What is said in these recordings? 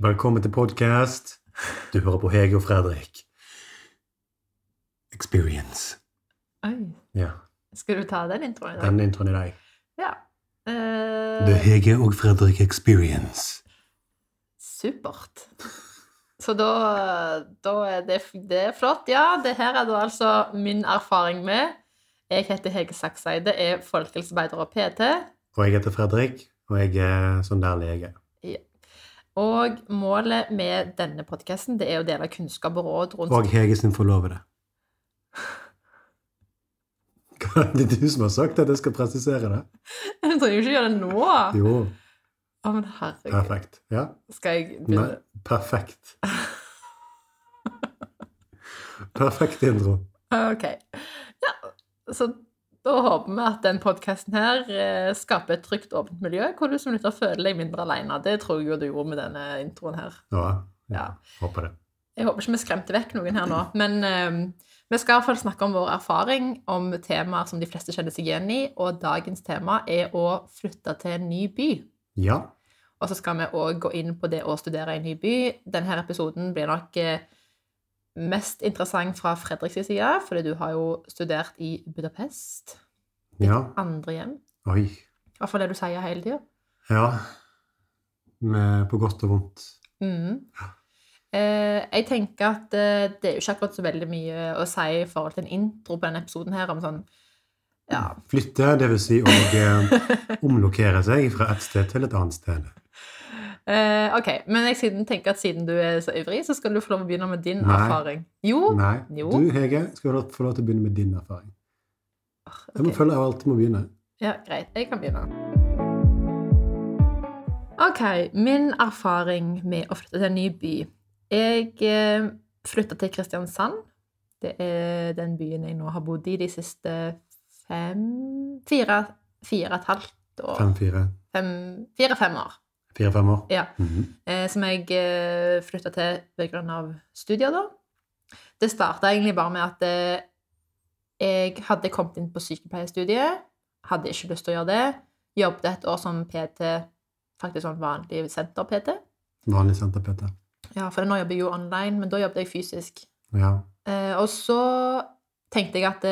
Velkommen til podkast. Du hører på Hege og Fredrik. Experience. Oi. Ja, Skal du ta den introen i dag? den introen i dag. Ja. Det The Hege og Fredrik Experience. supert. Så da, da er det, det er flott. Ja, det her er da altså min erfaring med Jeg heter Hege Sakseide, er folkehelsearbeider og PT. Og jeg heter Fredrik, og jeg er sånn der lege. Og målet med denne podkasten det er å dele kunnskap og råd rundt Og Hege sin forlovede. Hva er det du som har sagt at jeg skal presisere det? Jeg trenger jo ikke gjøre det nå. Jo, Å, men herregud. perfekt. Ja, Skal jeg begynne? Nei, perfekt. Perfekt intro. Ok. Ja, så da håper vi at den podkasten her eh, skaper et trygt, åpent miljø, hvor du som lytter føler deg mindre alene. Det tror jeg jo du gjorde med denne introen her. Ja, Ja. håper det. Jeg håper ikke vi skremte vekk noen her nå, men eh, vi skal i hvert fall snakke om vår erfaring om temaer som de fleste kjenner seg igjen i, og dagens tema er å flytte til en ny by. Ja, Og så skal vi òg gå inn på det å studere i en ny by. Denne episoden blir nok eh, mest interessant fra Fredriks side, fordi du har jo studert i Budapest. ja. Andre hjem. Oi. I hvert fall det du sier hele tida. Ja. Med, på godt og vondt. Mm. Eh, jeg tenker at eh, det er jo ikke akkurat så veldig mye å si i forhold til en intro på denne episoden her, om sånn Ja. Flytte, det vil si å eh, omlokere seg fra et sted til et annet sted. Eh, ok, men jeg siden tenker at siden du er så ivrig, så skal du få lov å begynne med din Nei. erfaring. Jo. Nei, Jo. du Hege skal få lov- få lov til å begynne med din erfaring. Jeg må følge jeg alltid må begynne. Ja, greit. Jeg kan begynne. Ok, min erfaring med å flytte til en ny by. Jeg eh, flytta til Kristiansand. Det er den byen jeg nå har bodd i de siste fem Fire, fire og et halvt år. Fem-fire. Fem, Fire-fem år. Fire-fem år. Ja. Mhm. Eh, som jeg eh, flytta til ved grunn av studier, da. Det starta egentlig bare med at eh, jeg hadde kommet inn på sykepleierstudiet. Hadde ikke lyst til å gjøre det. Jobbet et år som PT, faktisk sånn vanlig senter-PT. Vanlig senter-PT. Ja, for nå jobber jeg jo online, men da jobbet jeg fysisk. Ja. Eh, og så tenkte jeg at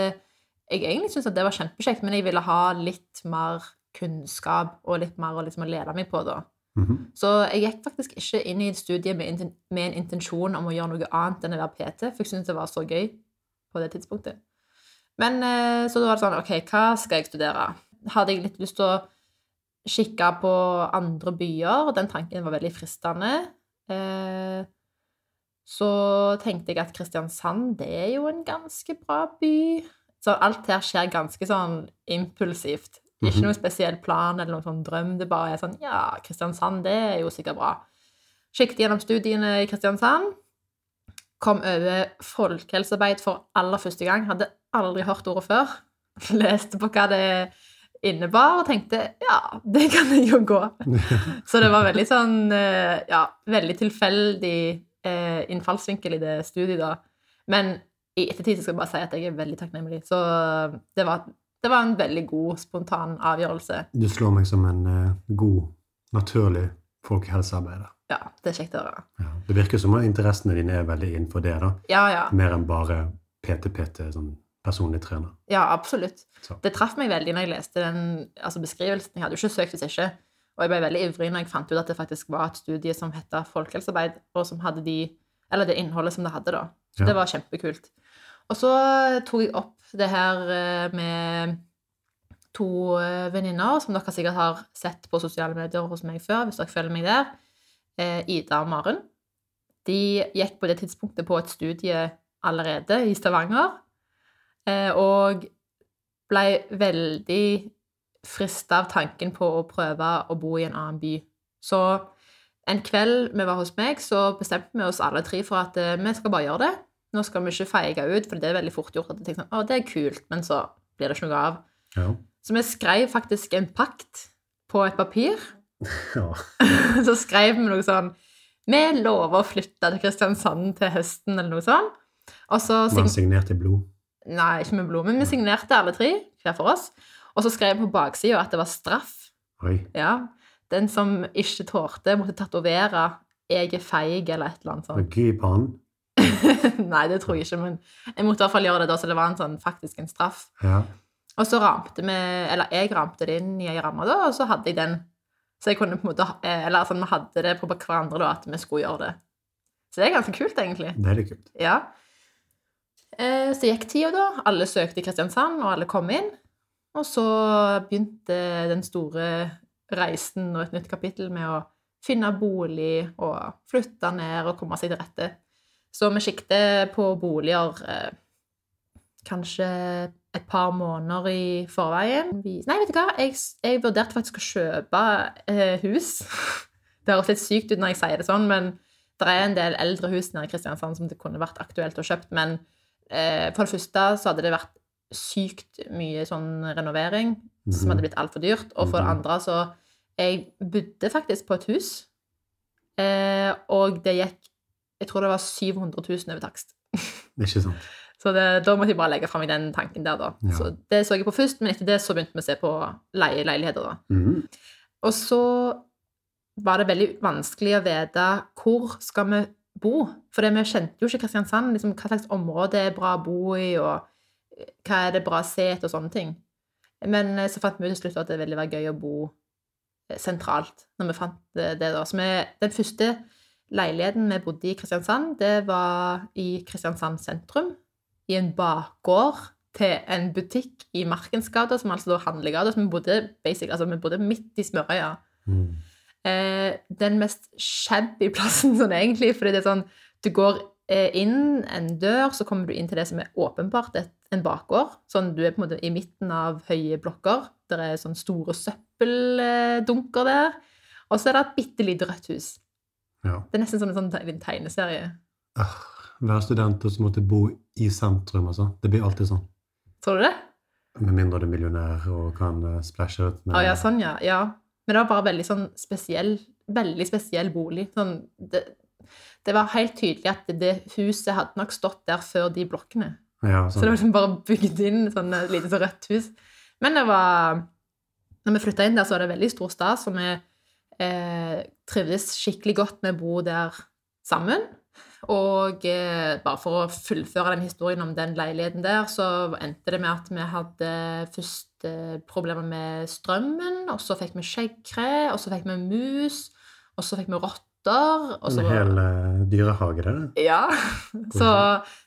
jeg egentlig syntes at det var kjempekjekt, men jeg ville ha litt mer kunnskap og litt mer å liksom, lede meg på, da. Mhm. Så jeg gikk faktisk ikke inn i studiet med, med en intensjon om å gjøre noe annet enn å være PT, for jeg syntes det var så gøy på det tidspunktet. Men eh, så da var det sånn OK, hva skal jeg studere? Hadde jeg litt lyst til å kikke på andre byer, og den tanken var veldig fristende. Eh, så tenkte jeg at Kristiansand, det er jo en ganske bra by. Så alt her skjer ganske sånn impulsivt. Ikke Mhm. noen spesiell plan eller noen sånn drøm. Det bare er sånn Ja, Kristiansand, det er jo sikkert bra. Sjekket gjennom studiene i Kristiansand. Kom over folkehelsearbeid for aller første gang. Hadde aldri hørt ordet før. Leste på hva det innebar, og tenkte ja, det kan jeg jo gå. Så det var veldig sånn eh, Ja, veldig tilfeldig eh, innfallsvinkel i det studiet da. Men i ettertid så skal jeg bare si at jeg er veldig takknemlig. Så det var, det var en veldig god, spontan avgjørelse. Du slår meg som en eh, god, naturlig folkehelsearbeider. Ja, det er kjekt å høre. Ja. Det virker som at interessene dine er veldig innenfor det, da. Ja, ja. Mer enn bare PT-PT, sånn personlig trener. Ja, absolutt. Så. Det traff meg veldig når jeg leste den altså beskrivelsen. Jeg hadde jo ikke søkt hvis ikke. Og jeg ble veldig ivrig når jeg fant ut at det faktisk var et studie som het folkehelsearbeid, og som hadde de, eller det innholdet som det hadde, da. Så Ja. det var kjempekult. Og så tok jeg opp det her eh, med to eh, venninner som dere sikkert har sett på sosiale medier hos meg før, hvis dere følger meg der. Eh, Ida og Maren. De gikk på det tidspunktet på et studie allerede i Stavanger, og ble veldig frista av tanken på å prøve å bo i en annen by. Så en kveld vi var hos meg, så bestemte vi oss alle tre for at vi skal bare gjøre det. Nå skal vi ikke feige ut, for det er veldig fort gjort at jeg tenker sånn, å, det er kult, men så blir det ikke noe av. Ja. Så vi skrev faktisk en pakt på et papir. ja. så skrev vi noe sånn Vi lover å flytte til Kristiansand til høsten, eller noe sånt. Og så sign signerte i blod. Nei, ikke med blod, men vi signerte alle tre, hver for oss. Og så skrev vi på baksida at det var straff. Oi. Ja. Den som ikke tålte, måtte tatovere jeg er feig, eller et eller annet sånt. Gøy på han. Nei, det tror jeg ikke, men jeg måtte i hvert fall gjøre det da, så det var en sånn, faktisk en straff. Ja. Og så ramte vi, eller jeg ramte det inn i ei ramme, da, og så hadde jeg den. Så jeg kunne på en måte, eh, eller sånn, vi hadde det på hverandre da, at vi skulle gjøre det. Så det er ganske kult, egentlig. Det er litt kult. Ja. Eh, Så gikk tida, da. Alle søkte i Kristiansand, og alle kom inn. Og så begynte den store reisen og et nytt kapittel med å finne bolig og flytte ned og komme seg til rette. Så vi sikter på boliger eh, kanskje et par måneder i forveien. Vi, nei, vet du hva? Jeg, jeg vurderte faktisk å kjøpe eh, hus. Det høres litt sykt ut når jeg sier det sånn, men det er en del eldre hus nede i Kristiansand som det kunne vært aktuelt å kjøpt, men eh, for det første så hadde det vært sykt mye sånn renovering som hadde blitt altfor dyrt, og for det Mhm. andre så Jeg bodde faktisk på et hus, eh, og det gikk Jeg tror det var 700 000 over takst. Ikke sant? Så det, da måtte jeg bare legge fra i den tanken der, da. Ja. Så det så jeg på først, men etter det så begynte vi å se på leie leiligheter, da. Mhm. Og så var det veldig vanskelig å vite hvor skal vi bo. For vi kjente jo ikke Kristiansand, liksom, hva slags område er bra å bo i, og hva er det bra å se etter, og sånne ting. Men eh, så fant vi ut til slutt at det ville være gøy å bo eh, sentralt, når vi fant det, det da. Så vi, den første leiligheten vi bodde i Kristiansand, det var i Kristiansand sentrum, i en bakgård til en butikk i Markensgata, som altså da handlegata, så vi bodde, basic, altså vi bodde midt i smørøya. Mm. Eh, den mest shabby plassen sånn egentlig, fordi det er sånn, du går eh, inn en dør, så kommer du inn til det som er åpenbart et, en bakgård. Sånn, du er på en måte i midten av høye blokker. Der er sånn store søppeldunker der. Og så er det et bitte lite rødt hus. Ja. Det er nesten som en sånn te- tegneserie. Hver Være student og så måtte bo i sentrum, altså. Det blir alltid sånn. Tror du det? Med mindre du er millionær og kan eh, splashe ut med ah, ja, sånn, ja. ja. Men det var bare veldig sånn spesiell, veldig spesiell bolig. Sånn, det, det var helt tydelig at det huset hadde nok stått der før de blokkene. Ja, Så det sånn. var liksom bare bygd inn sånn et lite så rødt hus. Men det var Når vi flytta inn der, så var det veldig stor stas, og vi eh, trivdes skikkelig godt med å bo der sammen. Og eh, bare for å fullføre den historien om den leiligheten der, så endte det med at vi hadde først eh, problemer med strømmen, og så fikk vi skjeggkre, og så fikk vi mus, og så fikk vi rotter. Og så, En hel eh, dyrehage, det. Ja. Så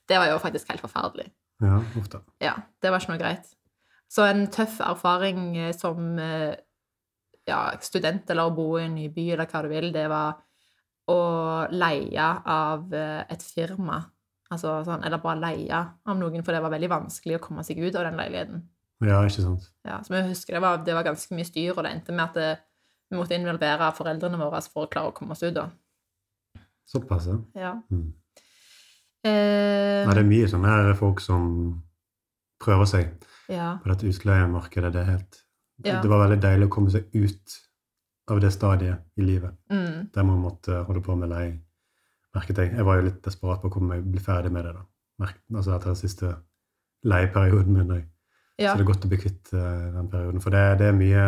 det var jo faktisk helt forferdelig. Ja, ofte. Ja, det var ikke noe greit. Så en tøff erfaring eh, som eh, ja, student eller å bo i en ny by eller hva du vil, det var å leie av eh, et firma. Altså sånn, eller bare leie av noen, for det var veldig vanskelig å komme seg ut av den leiligheten. Ja, ikke sant. Ja, så vi husker det var, det var ganske mye styr, og det endte med at det, vi måtte involvere foreldrene våre for å klare å komme oss ut. da. Såpass, ja. Ja. Mm. Eh, ja. det er mye sånne her folk som prøver seg ja. på dette utleiemarkedet. Det, er helt, Ja. det var veldig deilig å komme seg ut av det stadiet i livet Mm, der man måtte holde på med lei, Merket jeg. Jeg var jo litt desperat på å komme meg, bli ferdig med det. da. Merket, altså etter den siste leieperioden min. jeg. ja. Så det er godt å bli kvitt uh, den perioden. For det, det er mye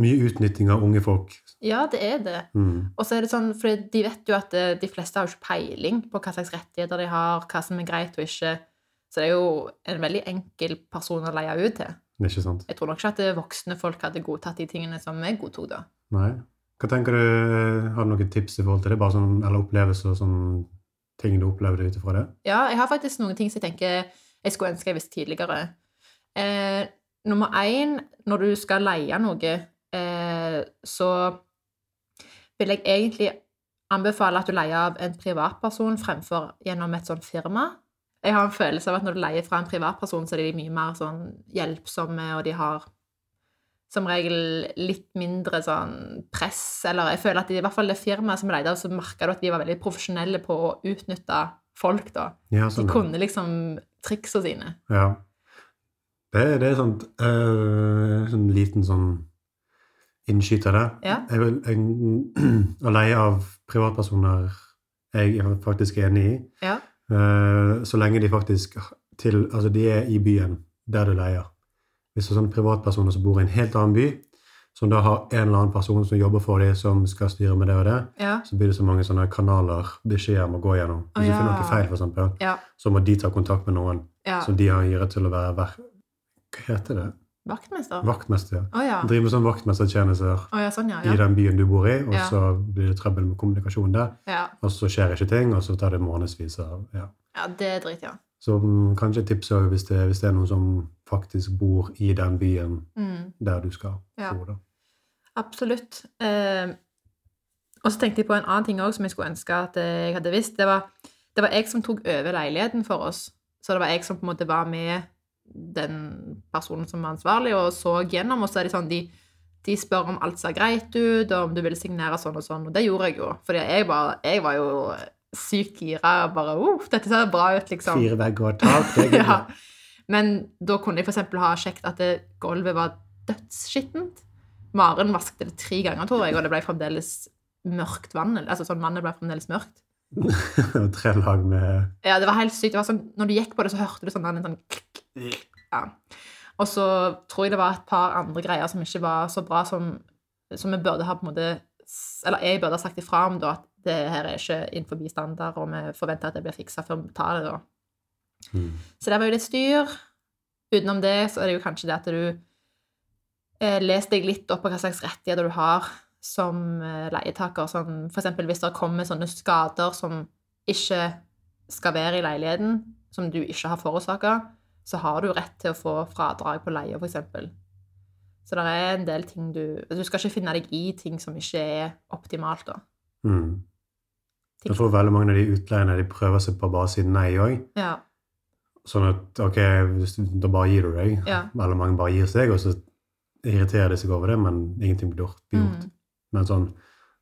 mye utnytting av unge folk. ja, det er det. Mm. Og så er det sånn, for de vet jo at eh, de fleste har jo ikke peiling på hva slags rettigheter de har, hva som er greit og ikke. Så det er jo en veldig enkel person å leie ut til. Ikke sant? Jeg tror nok ikke at voksne folk hadde godtatt de tingene som vi godtok, da. Nei. Hva tenker du, Har du noen tips i forhold til det? Bare sånn, eller opplevelser sånn ting du opplevde ut ifra det? Ja, jeg har faktisk noen ting som jeg tenker jeg skulle ønske jeg visste tidligere. Eh, nummer én, når du skal leie noe, eh, så vil jeg egentlig anbefale at du leier av en privatperson fremfor gjennom et sånt firma. Jeg har en følelse av at når du leier fra en privatperson, så er de mye mer sånn hjelpsomme, og de har som regel litt mindre sånn press, eller jeg føler at i hvert fall det firmaet som leide så merka du at de var veldig profesjonelle på å utnytte folk, da. Ja, sånn, De kunne liksom triksa sine. Ja. Det, det er sånt øh, sånn liten sånn innskyter der. Ja. Jeg vil, jeg, å leie av privatpersoner jeg er faktisk enig i. Ja. Eh, så lenge de faktisk til, altså de er i byen der du leier. Hvis det er sånne privatpersoner som bor i en helt annen by, som da har en eller annen person som jobber for dem, som skal styre med det og det, Ja. så blir det så mange sånne kanaler beskjeder må gå gjennom. Hvis Å, du finner noe feil, for eksempel, Ja. så må de ta kontakt med noen ja. som de har hyret til å være Hva heter det? Vaktmester? Vaktmester. ja. Oh, ja. Driver med sånn vaktmestertjenester oh, ja, sånn, ja. i den byen du bor i, og så blir det trøbbel med kommunikasjon der, ja. og så skjer ikke ting, og så tar det månedsvis av ja. ja det er drit, ja. Så mm, kanskje tips òg hvis det, hvis det er noen som faktisk bor i den byen Mm. der du skal bo. da. Absolutt. Eh, og så tenkte jeg på en annen ting også som jeg skulle ønske at jeg hadde visst. Det var, det var jeg som tok over leiligheten for oss. Så det var jeg som på en måte var med den personen som var ansvarlig, og så gjennom. Og så er det sånn de, de spør om alt ser greit ut, og om du vil signere sånn og sånn. Og det gjorde jeg jo. Fordi jeg jeg var jo sykt gira. Bare uff, dette ser bra ut, liksom. Fire vegger og tak, det ja. Men da kunne jeg for eksempel ha sjekket at det, gulvet var dødsskittent. Maren vasket det tre ganger, tror jeg, og det ble fremdeles mørkt vann. Altså sånn vannet ble fremdeles mørkt. Tre lag med Ja, det var helt sykt. Det var sånn, når du gikk på det, så hørte du sånn, en sånn klikk. Ja. Og så tror jeg det var et par andre greier som ikke var så bra som, som vi burde ha på en måte Eller jeg burde ha sagt ifra om, da, at det her er ikke innenfor standard, og vi forventer at det blir fiksa før vi tar det, da. mm. Så det var jo litt styr. Utenom det så er det jo kanskje det at du eh, leser deg litt opp på hva slags rettigheter du har som eh, leietaker. Sånn, for eksempel hvis det kommer sånne skader som ikke skal være i leiligheten, som du ikke har forårsaka, så har du rett til å få fradrag på for eksempel. Så det er en del ting du Du skal ikke finne deg i ting som ikke er optimalt, da. Mm. Jeg tror veldig mange av de utleierne de prøver seg på å bare si nei òg. Ja. Sånn at ok, da bare gir du deg. Ja. Veldig mange bare gir seg, og så irriterer de seg over det, men ingenting blir gjort. Blir gjort. Mm. Men sånn,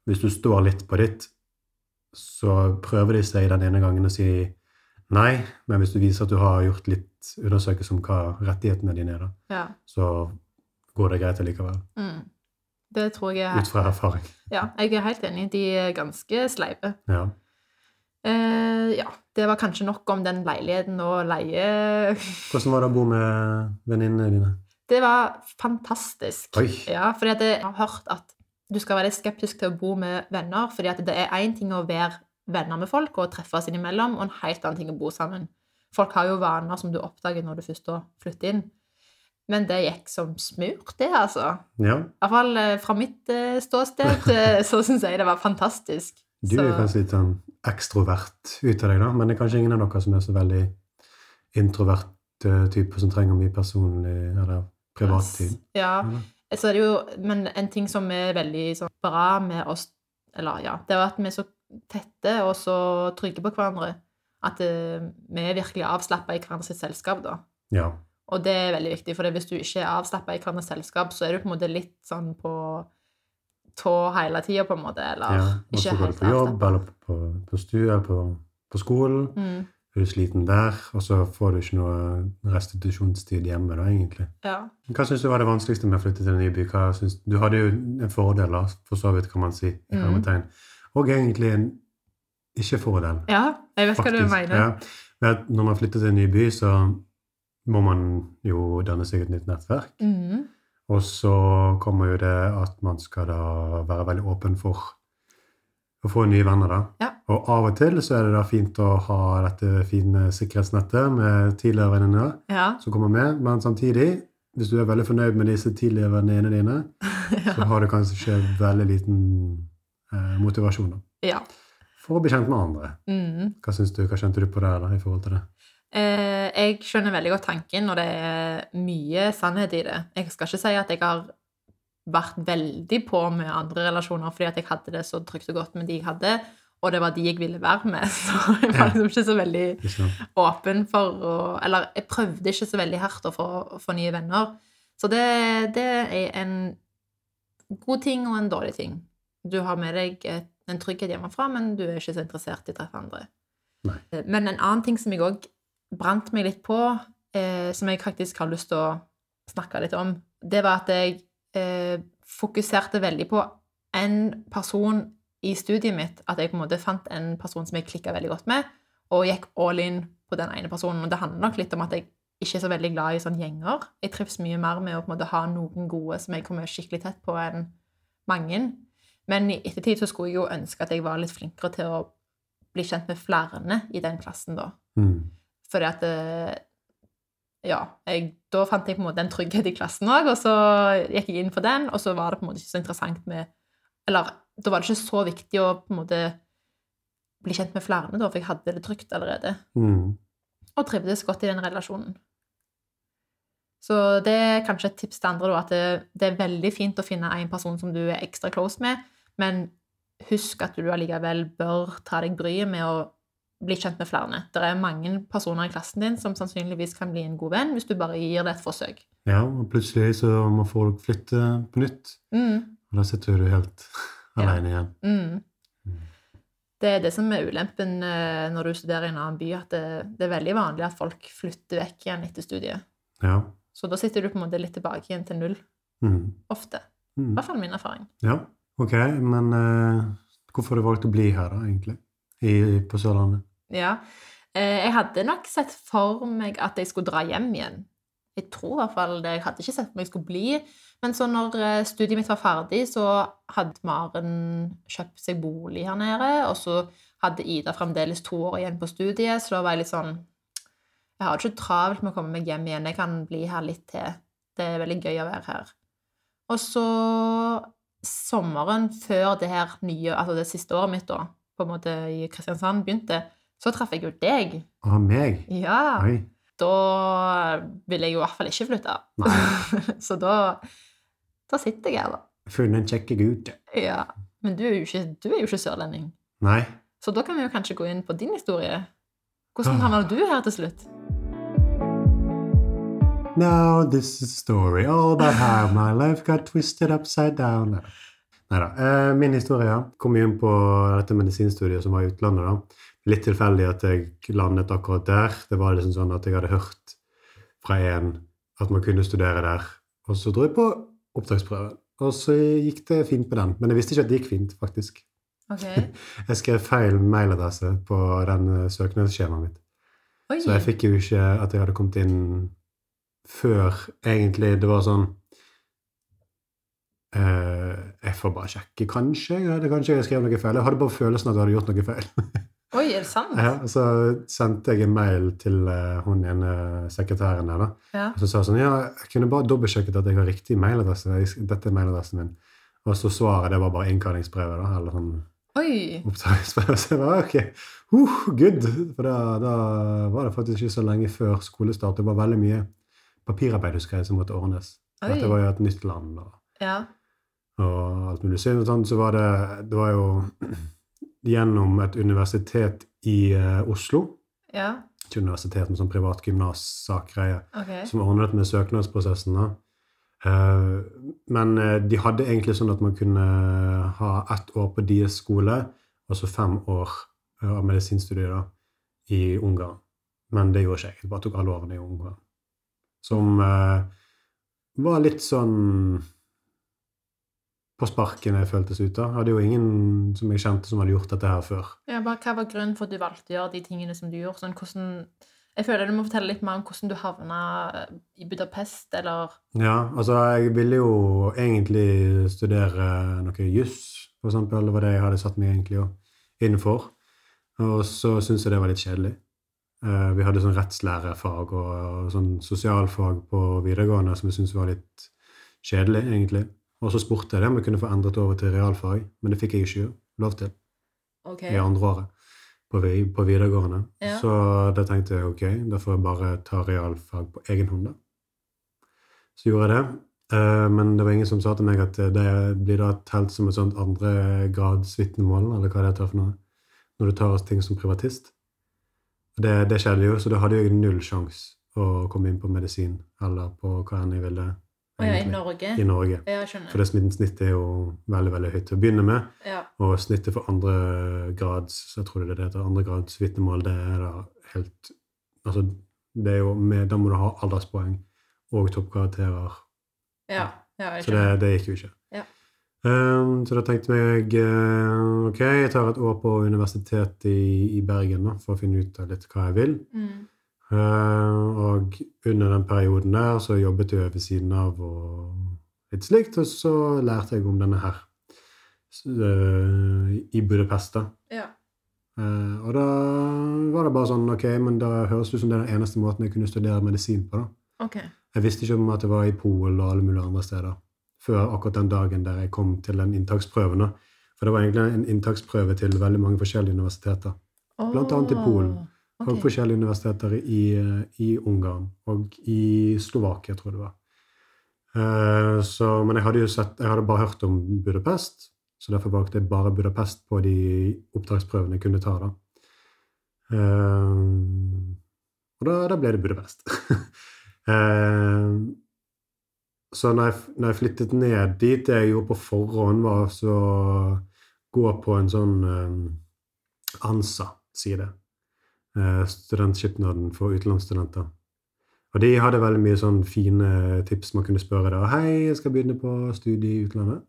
hvis du står litt på ditt, så prøver de seg den ene gangen å si nei, men hvis du viser at du har gjort litt undersøkelse om hva rettighetene dine er, da, ja. så går det greit allikevel. Mm. Det tror jeg er Ut fra erfaring. Ja, jeg er helt enig. De er ganske sleipe. Ja. Eh, ja, det var kanskje nok om den leiligheten og leie... Hvordan var det å bo med venninnene dine? Det var fantastisk. Oi. Ja, fordi jeg har hørt at du skal være litt skeptisk til å bo med venner, fordi det er én ting å være venner med folk og treffes innimellom, og en helt annen ting å bo sammen. Folk har jo vaner som du oppdager når du først flytter inn. Men det gikk som smurt, det, altså. Ja, I hvert fall eh, fra mitt eh, ståsted eh, så syns jeg det var fantastisk. du Så- er kanskje litt sånn ekstrovert ut av deg, da, men det er kanskje ingen av dere som er så veldig introvert type som trenger mye personlig eller privattid. Ja, ja. så er det jo, men en ting som er veldig sånn, bra med oss, eller ja, det er at vi er så tette og så trygge på hverandre, at eh, vi er virkelig avslappet i hverandres selskap da. Ja. Og det er veldig viktig, for hvis du ikke er avslappet i hverandres selskap, så er du på en måte litt sånn på tå hele tiden, på en måte, eller ja. Ikke helt på jobb eller på, på stue på, på skolen. Mm, Er du sliten der, og så får du ikke noe restitusjonstid hjemme, da, egentlig. ja. Hva syns du var det vanskeligste med å flytte til en ny by? Syns, du hadde jo en fordel, da, for så vidt, kan man si. i Mm. Og egentlig en ikke-fordel. ja, jeg vet hva du mener. Ja. Når man flytter til en ny by, så må man jo danne seg et nytt nettverk. Mm. Og så kommer jo det at man skal da være veldig åpen for å få nye venner, da. Ja. Og av og til så er det da fint å ha dette fine sikkerhetsnettet med tidligere venninner Ja, som kommer med, men samtidig, hvis du er veldig fornøyd med disse tidligere venninnene dine, så har du kanskje veldig liten eh, motivasjon da, ja. for å bli kjent med andre. Mm. Hva syns du, hva kjente du på det da, i forhold til det? Eh, jeg skjønner veldig godt tanken, og det er mye sannhet i det. Jeg skal ikke si at jeg har vært veldig på med andre relasjoner fordi at jeg hadde det så trygt og godt med de jeg hadde, og det var de jeg ville være med. Så jeg var liksom ikke så veldig åpen for å Eller jeg prøvde ikke så veldig hardt å få, å få nye venner. Så det, det er en god ting og en dårlig ting. Du har med deg en trygghet hjemmefra, men du er ikke så interessert i å treffe andre. Nei. Men en annen ting som jeg òg brant meg litt på, eh, som jeg faktisk har lyst til å snakke litt om, det var at jeg eh, fokuserte veldig på en person i studiet mitt. At jeg på en måte fant en person som jeg klikka veldig godt med, og gikk all in på den ene personen. Og det handler nok litt om at jeg ikke er så veldig glad i sånne gjenger. Jeg trives mye mer med å på en måte ha noen gode som jeg kommer skikkelig tett på, enn mange. Men i ettertid så skulle jeg jo ønske at jeg var litt flinkere til å bli kjent med flere i den klassen, da. Mm. Fordi at eh, Ja, jeg, da fant jeg på en måte en trygghet i klassen òg, og så gikk jeg inn for den, og så var det på en måte ikke så interessant med Eller da var det ikke så viktig å på en måte bli kjent med flere, da, for jeg hadde det trygt allerede. Mm. Og trivdes godt i den relasjonen. Så det er kanskje et tips til andre, da, at det, det er veldig fint å finne en person som du er ekstra close med, men husk at du allikevel bør ta deg bryet med å bli kjent med flere. Det er mange personer i klassen din som sannsynligvis kan bli en god venn hvis du bare gir det et forsøk. Ja, og plutselig så må folk flytte på nytt. Mm. Og da sitter du helt Ja. alene igjen. Mm. Mm. Det er det som er ulempen eh, når du studerer i en annen by, at det, det er veldig vanlig at folk flytter vekk igjen etter studiet. Ja. Så da sitter du på en måte litt tilbake igjen til null, Mm. ofte. I Mm. hvert fall min erfaring. Ja, ok. Men uh, hvorfor har du valgt å bli her, da, egentlig? I, på Sørlandet? Ja. Uh, Jeg hadde nok sett for meg at jeg skulle dra hjem igjen. Jeg tror i hvert fall det. Jeg hadde ikke sett for meg jeg skulle bli. Men så når eh, studiet mitt var ferdig, så hadde Maren kjøpt seg bolig her nede. Og så hadde Ida fremdeles to år igjen på studiet, så da var jeg litt sånn Jeg har det ikke travelt med å komme meg hjem igjen. Jeg kan bli her litt til. Det er veldig gøy å være her. Og så sommeren før det her nye, altså det siste året mitt da, på en måte i Kristiansand begynte, så traff jeg jo deg. Å, meg? Ja, Oi. da ville jeg jo i hvert fall ikke flytte. Så da, da sitter jeg her, da. Funnet en kjekk gutt. Ja. Men du er jo ikke, du er jo ikke sørlending. Nei. Så da kan vi jo kanskje gå inn på din historie. Hvordan Ah. havna du her til slutt? Now this is a story all about how my life got twisted upside down. Nei da. Eh, min historie kom inn på dette medisinstudiet som var i utlandet. da. Litt tilfeldig at jeg landet akkurat der. Det var liksom sånn at jeg hadde hørt fra en at man kunne studere der. Og så dro jeg på opptaksprøven. Og så gikk det fint på den. Men jeg visste ikke at det gikk fint, faktisk. Okay. Jeg skrev feil mailadresse på den søknadsskjemaet mitt. Oi. Så jeg fikk jo ikke at jeg hadde kommet inn før egentlig det var sånn eh, Jeg får bare sjekke, kanskje. Jeg hadde kanskje jeg skrev noe feil. Jeg hadde bare følelsen at jeg hadde gjort noe feil. Oi, er det sant? ja, så sendte jeg en mail til uh, hun ene sekretæren der, da. Ja. Og så sa sånn Ja, jeg kunne bare dobbeltsjekket at jeg har riktig mailadresse. Dette er mailadressen min. Og så svaret, det var bare innkallingsbrevet, da. Eller sånn Oi. opptaksbrev. Så jeg var ok, uh, good! For da, da var det faktisk ikke så lenge før skolestart. Det var veldig mye papirarbeid husker jeg, som måtte ordnes. Dette var jo et nytt land og, Ja. og alt mulig. Så, sånn, så var det, det var jo gjennom et universitet i uh, Oslo. Ja. Ikke universitet, men sånn privat gymnassakgreie Ok. som ordnet med søknadsprosessen. da. Uh, men eh, de hadde egentlig sånn at man kunne ha ett år på deres skole, og så fem år av medisinstudier da, i Ungarn. Men det gjorde ikke jeg. Jeg bare tok alle årene i Ungarn. Som eh, var litt sånn på sparken jeg føltes ut av. Hadde jo ingen som jeg kjente som hadde gjort dette her før. Ja, bare, hva var grunnen for at du valgte å gjøre de tingene som du gjorde? Sånn, hvordan, jeg føler du må fortelle litt mer om hvordan du havna i Budapest, eller Ja, altså jeg ville jo egentlig studere noe juss, for eksempel. Det var det jeg hadde satt meg egentlig innenfor. Og så syntes jeg det var litt kjedelig. Eh, vi hadde sånn rettslærefag og sånn sosialfag på videregående som jeg syntes var litt kjedelig, egentlig. Og så spurte jeg det om jeg kunne få endret over til realfag, men det fikk jeg ikke lov til okay. i andre året på, på videregående. Ja. Så da tenkte jeg ok, da får jeg bare ta realfag på egen hånd, da. Så gjorde jeg det. Eh, Men det var ingen som sa til meg at det blir da telt som et sånt andregradsvitnemål, eller hva det heter for noe, når du tar ting som privatist. Det, det skjedde jo, så da hadde jeg null sjanse å komme inn på medisin, eller på hva enn jeg ville. Å ja, i egentlig, Norge? I Norge. Ja. For det snittet er jo veldig, veldig høyt til å begynne med. Ja. Og snittet for andre grads så jeg tror det er det heter, andre grads vitnemål, det er da helt Altså, det er jo med, Da må du ha alderspoeng og toppkarakterer. Ja, ja, jeg Så det, det gikk jo ikke. Ja. Um, så da tenkte jeg uh, ok, jeg tar et år på universitetet i, i Bergen da, for å finne ut av litt hva jeg vil. Mm. Uh, og under den perioden der så jobbet jeg ved siden av og litt slikt, og så lærte jeg om denne her uh, i Budapest. da. Ja. Eh, og da var det bare sånn Ok, men da høres det ut som det er den eneste måten jeg kunne studere medisin på. da. Okay. Jeg visste ikke om at det var i Polen og alle mulige andre steder før akkurat den dagen der jeg kom til den inntaksprøven. For det var egentlig en inntaksprøve til veldig mange forskjellige universiteter. Blant annet i Polen. Og Og forskjellige universiteter i, i Ungarn og i Slovakia, tror jeg det var. Uh, så, men jeg hadde jo sett, jeg hadde bare hørt om Budapest, så derfor valgte jeg bare Budapest på de opptaksprøvene jeg kunne ta. da. Uh, og da, da ble det Budapest. Eh, så når jeg, når jeg flyttet ned dit, det jeg gjorde på forhånd, var å gå på en sånn eh, ANSA-side. Eh, studentskipnaden for utenlandsstudenter. Og de hadde veldig mye sånn fine tips man kunne spørre da. 'Hei, jeg skal begynne på studie i utlandet.'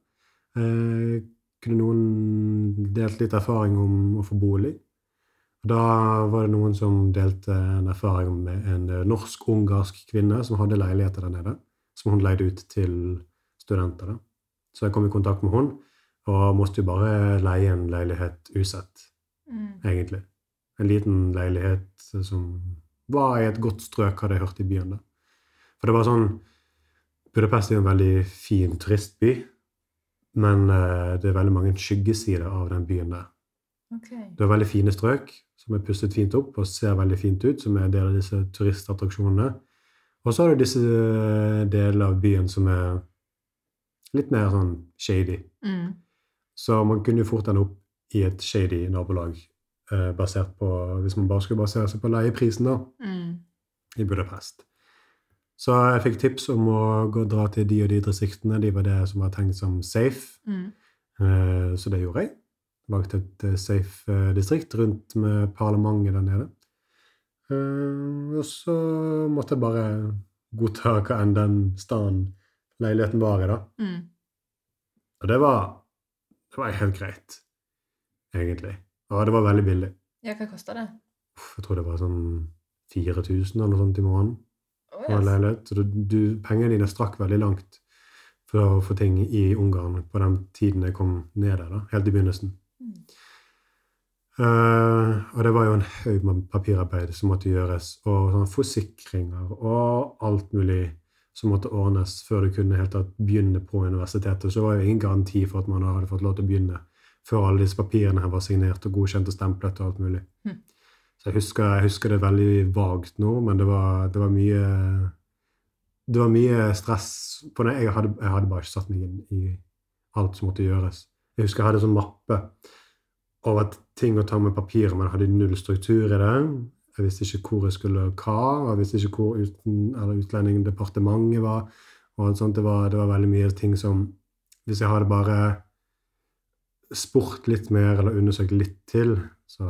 Eh, kunne noen delt litt erfaring om å få bolig? Da var det noen som delte en erfaring med en norsk-ungarsk kvinne som hadde leiligheter der nede, som hun leide ut til studenter. da. Så jeg kom i kontakt med hun, og måtte jo bare leie en leilighet usett, Mm. egentlig. En liten leilighet som var i et godt strøk, hadde jeg hørt i byen. da. For det var sånn Budapest er jo en veldig fin turistby, men eh, det er veldig mange skyggesider av den byen der. Okay. Det er veldig fine strøk som er pusset fint opp og ser veldig fint ut, som er en del av disse turistattraksjonene. Og så har du disse deler delene av byen som er litt mer sånn shady. Mm. Så man kunne jo fort ende opp i et shady nabolag eh, basert på, hvis man bare skulle basere seg på leieprisen da, Mm. i Budapest. Så jeg fikk tips om å gå og dra til de og de distriktene. De var det som var tenkt som safe. Mm. Eh, Så det gjorde jeg. Valgte et eh, safe eh, distrikt rundt med parlamentet der nede. Eh, Og så måtte jeg bare godta hva enn den staden leiligheten var i, da. Mm. Og det var, det var helt greit, egentlig. Og det var veldig billig. Ja, hva kosta det? Jeg tror det var sånn 4000 eller noe sånt i måneden Å, yes. leilighet. Så du, du, pengene dine strakk veldig langt for å få ting i Ungarn på den tiden jeg kom ned der, da, helt i begynnelsen. Mm. Eh, og det var jo en haug med papirarbeid som måtte gjøres, og sånne forsikringer og alt mulig som måtte ordnes før du kunne helt tatt begynne på universitetet. Så var jo ingen garanti for at man hadde fått lov til å begynne før alle disse papirene her var signert og godkjent og stemplet og alt mulig. Mm. Så jeg husker, jeg husker det veldig vagt nå, men det var, det var mye det var mye stress. For det, jeg, hadde, jeg hadde bare ikke satt meg inn i alt som måtte gjøres. Jeg husker jeg hadde en sånn mappe over ting å ta med papirer, men hadde null struktur i det. Jeg visste ikke hvor jeg skulle hva, og jeg visste ikke hvor uten, eller Utlendingdepartementet var. og sånt. Det var, det var veldig mye ting som Hvis jeg hadde bare spurt litt mer eller undersøkt litt til, så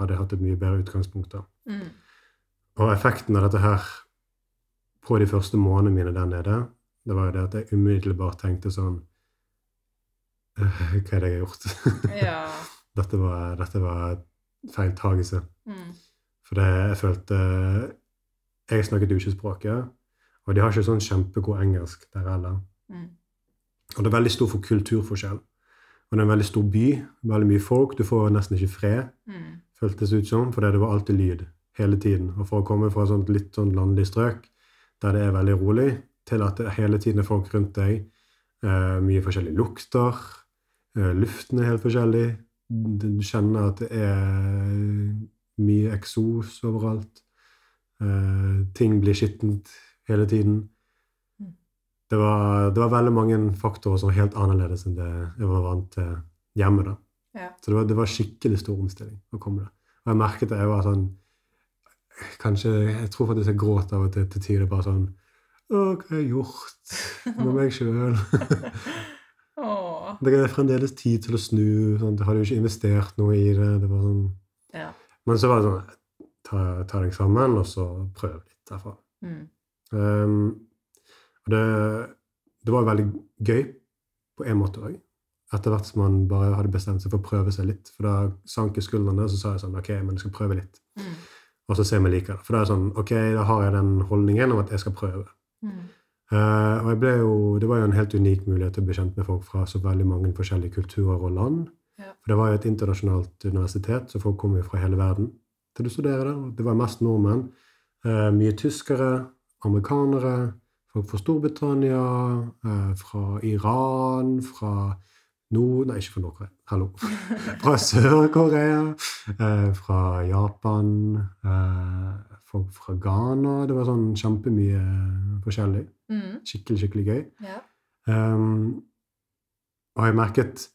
hadde jeg hatt et mye bedre utgangspunkt. da. Mm. Og effekten av dette her på de første månedene mine der nede, det var jo det at jeg umiddelbart tenkte sånn «Øh, Hva er det jeg har gjort? Ja. Dette, var, dette var feiltagelse. Mm. For det, jeg følte Jeg snakket jo ikke språket, og de har ikke sånn kjempegod engelsk der heller. Mm. Og det er veldig stor for kulturforskjell. Og det er en veldig stor by, veldig mye folk. Du får nesten ikke fred, Mm. føltes ut som, fordi det var alltid lyd hele tiden. Og for å komme fra sånt litt sånn landlig strøk, der det er veldig rolig, til at det hele tiden er folk rundt deg, eh, mye forskjellige lukter, eh, luften er helt forskjellig, du kjenner at det er mye eksos overalt, eh, ting blir skittent hele tiden. Mm. Det var, det var veldig mange faktorer som var helt annerledes enn det jeg var vant til hjemme. da. Ja. Så det var, det var skikkelig stor omstilling å komme der. Og jeg merket at jeg var sånn Kanskje Jeg tror faktisk jeg gråt av og til til tider. Bare sånn Å, hva har jeg gjort med meg sjøl? Det er fremdeles tid til å snu. Sånn. du hadde jo ikke investert noe i det. det var sånn. Ja. Men så var det sånn Ta, ta deg sammen, og så prøv litt derfra. Mm. Um, og det, det var veldig gøy på en måte òg. Etter hvert som man bare hadde bestemt seg for å prøve seg litt. For da sank skuldrene, og så sa jeg sånn OK, men jeg skal prøve litt. Mm. og så ser vi liker det. For da er det sånn, ok, da har jeg den holdningen om at jeg skal prøve. Mm. Eh, og jeg ble jo, Det var jo en helt unik mulighet til å bli kjent med folk fra så veldig mange forskjellige kulturer og land. Ja. For det var jo et internasjonalt universitet, så folk kom jo fra hele verden til å studere der. Det var mest nordmenn. Eh, mye tyskere, amerikanere, folk fra Storbritannia, eh, fra Iran, fra Nord... Nei, ikke fra Nord-Korea. Hallo. Fra Sør-Korea, fra Japan, folk fra Ghana. Det var sånn kjempemye forskjellig. Mm. Skikkelig, skikkelig gøy. Ja. Um, og jeg merket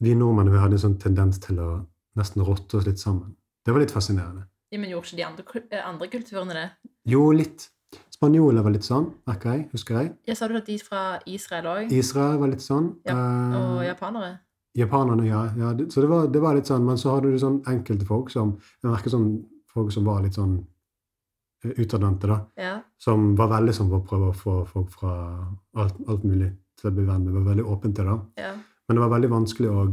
vi nordmenn vi hadde en sånn tendens til å nesten rotte oss litt sammen. Det var litt fascinerende. Ja, men gjorde ikke de andre, eh, andre kulturene det? Jo, litt. Spanjoler var litt sånn, merker jeg. Husker jeg. Ja, Sa du at de fra Israel òg? Israel var litt sånn. Ja, Og Eh, japanere? Japanerne, ja. ja så det var, det var litt sånn, Men så hadde du sånn enkelte folk som Jeg merker sånn folk som var litt sånn utadvendte, da. Ja. Som var veldig sånn på å prøve å få folk fra alt, alt mulig til å bli venn med. Var veldig åpen til det. Ja. Men det var veldig vanskelig å